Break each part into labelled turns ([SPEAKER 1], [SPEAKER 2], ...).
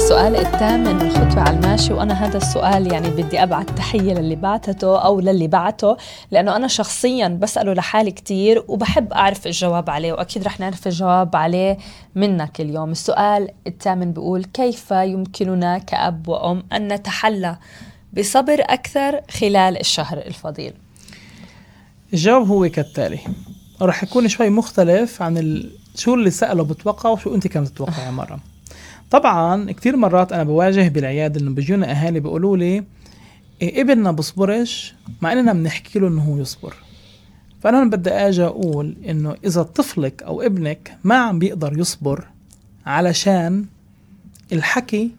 [SPEAKER 1] وصلنا للسؤال الثامن الخطوة على الماشي وأنا هذا السؤال يعني بدي أبعت تحية للي بعتته أو للي بعته لأنه أنا شخصيا بسأله لحالي كتير وبحب أعرف الجواب عليه وأكيد رح نعرف الجواب عليه منك اليوم. السؤال الثامن بيقول كيف يمكننا كأب وأم أن نتحلى بصبر أكثر خلال الشهر الفضيل؟
[SPEAKER 2] الجواب هو كالتالي. رح يكون شوي مختلف عن ال... شو اللي سأله بتوقع وشو أنت كم تتوقع مرة طبعا كثير مرات أنا بواجه بالعيادة إنه بيجونا أهالي بيقولوا لي إيه ابننا بصبرش مع إننا بنحكي له إنه هو يصبر. فأنا بدي آجي أقول إنه إذا طفلك أو ابنك ما عم بيقدر يصبر علشان الحكي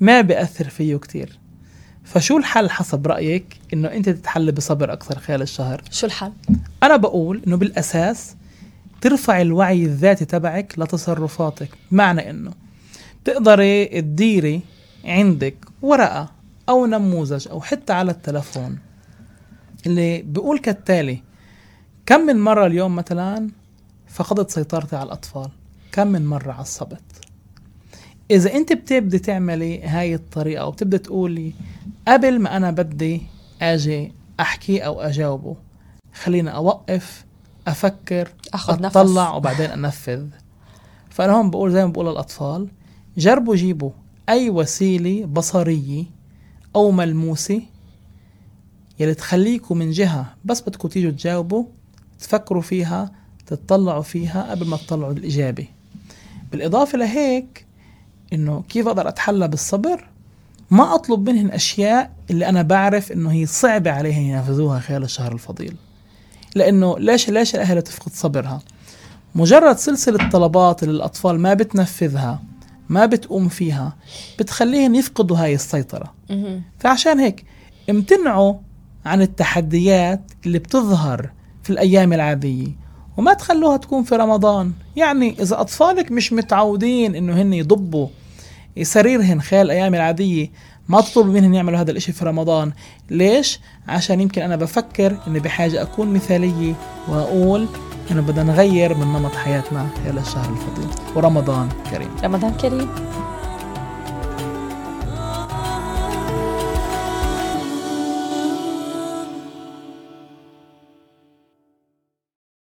[SPEAKER 2] ما بيأثر فيه كتير. فشو الحل حسب رأيك إنه أنت تتحلي بصبر أكثر خلال الشهر؟
[SPEAKER 1] شو الحل؟
[SPEAKER 2] أنا بقول إنه بالأساس ترفع الوعي الذاتي تبعك لتصرفاتك معنى إنه تقدري تديري عندك ورقة أو نموذج أو حتى على التلفون. اللي بيقول كالتالي كم من مرة اليوم مثلا فقدت سيطرتي على الأطفال؟ كم من مرة عصبت؟ إذا أنت بتبدي تعملي هاي الطريقة أو بتبدي تقولي قبل ما أنا بدي أجي أحكي أو أجاوبه خليني أوقف أفكر
[SPEAKER 1] أخذ
[SPEAKER 2] أطلع
[SPEAKER 1] نفس.
[SPEAKER 2] وبعدين أنفذ. فأنا هون بقول زي ما بقول للأطفال جربوا جيبوا أي وسيلة بصرية أو ملموسة يلي تخليكم من جهة بس بدكم تيجوا تجاوبوا تفكروا فيها تطلعوا فيها قبل ما تطلعوا الإجابة بالإضافة لهيك إنه كيف أقدر أتحلى بالصبر؟ ما أطلب منهن أشياء اللي أنا بعرف إنه هي صعبة عليهم ينفذوها خلال الشهر الفضيل. لأنه ليش ليش الأهل تفقد صبرها؟ مجرد سلسلة طلبات اللي الأطفال ما بتنفذها ما بتقوم فيها بتخليهم يفقدوا هاي السيطرة. فعشان هيك امتنعوا عن التحديات اللي بتظهر في الأيام العادية. وما تخلوها تكون في رمضان. يعني إذا أطفالك مش متعودين إنه هن يضبوا سريرهن خلال الأيام العادية ما تطلب منهم يعملوا هذا الإشي في رمضان. ليش؟ عشان يمكن أنا بفكر إني بحاجة أكون مثالية وأقول إنه بدنا نغير من نمط حياتنا خلال الشهر الفضيل. ورمضان كريم.
[SPEAKER 1] رمضان كريم.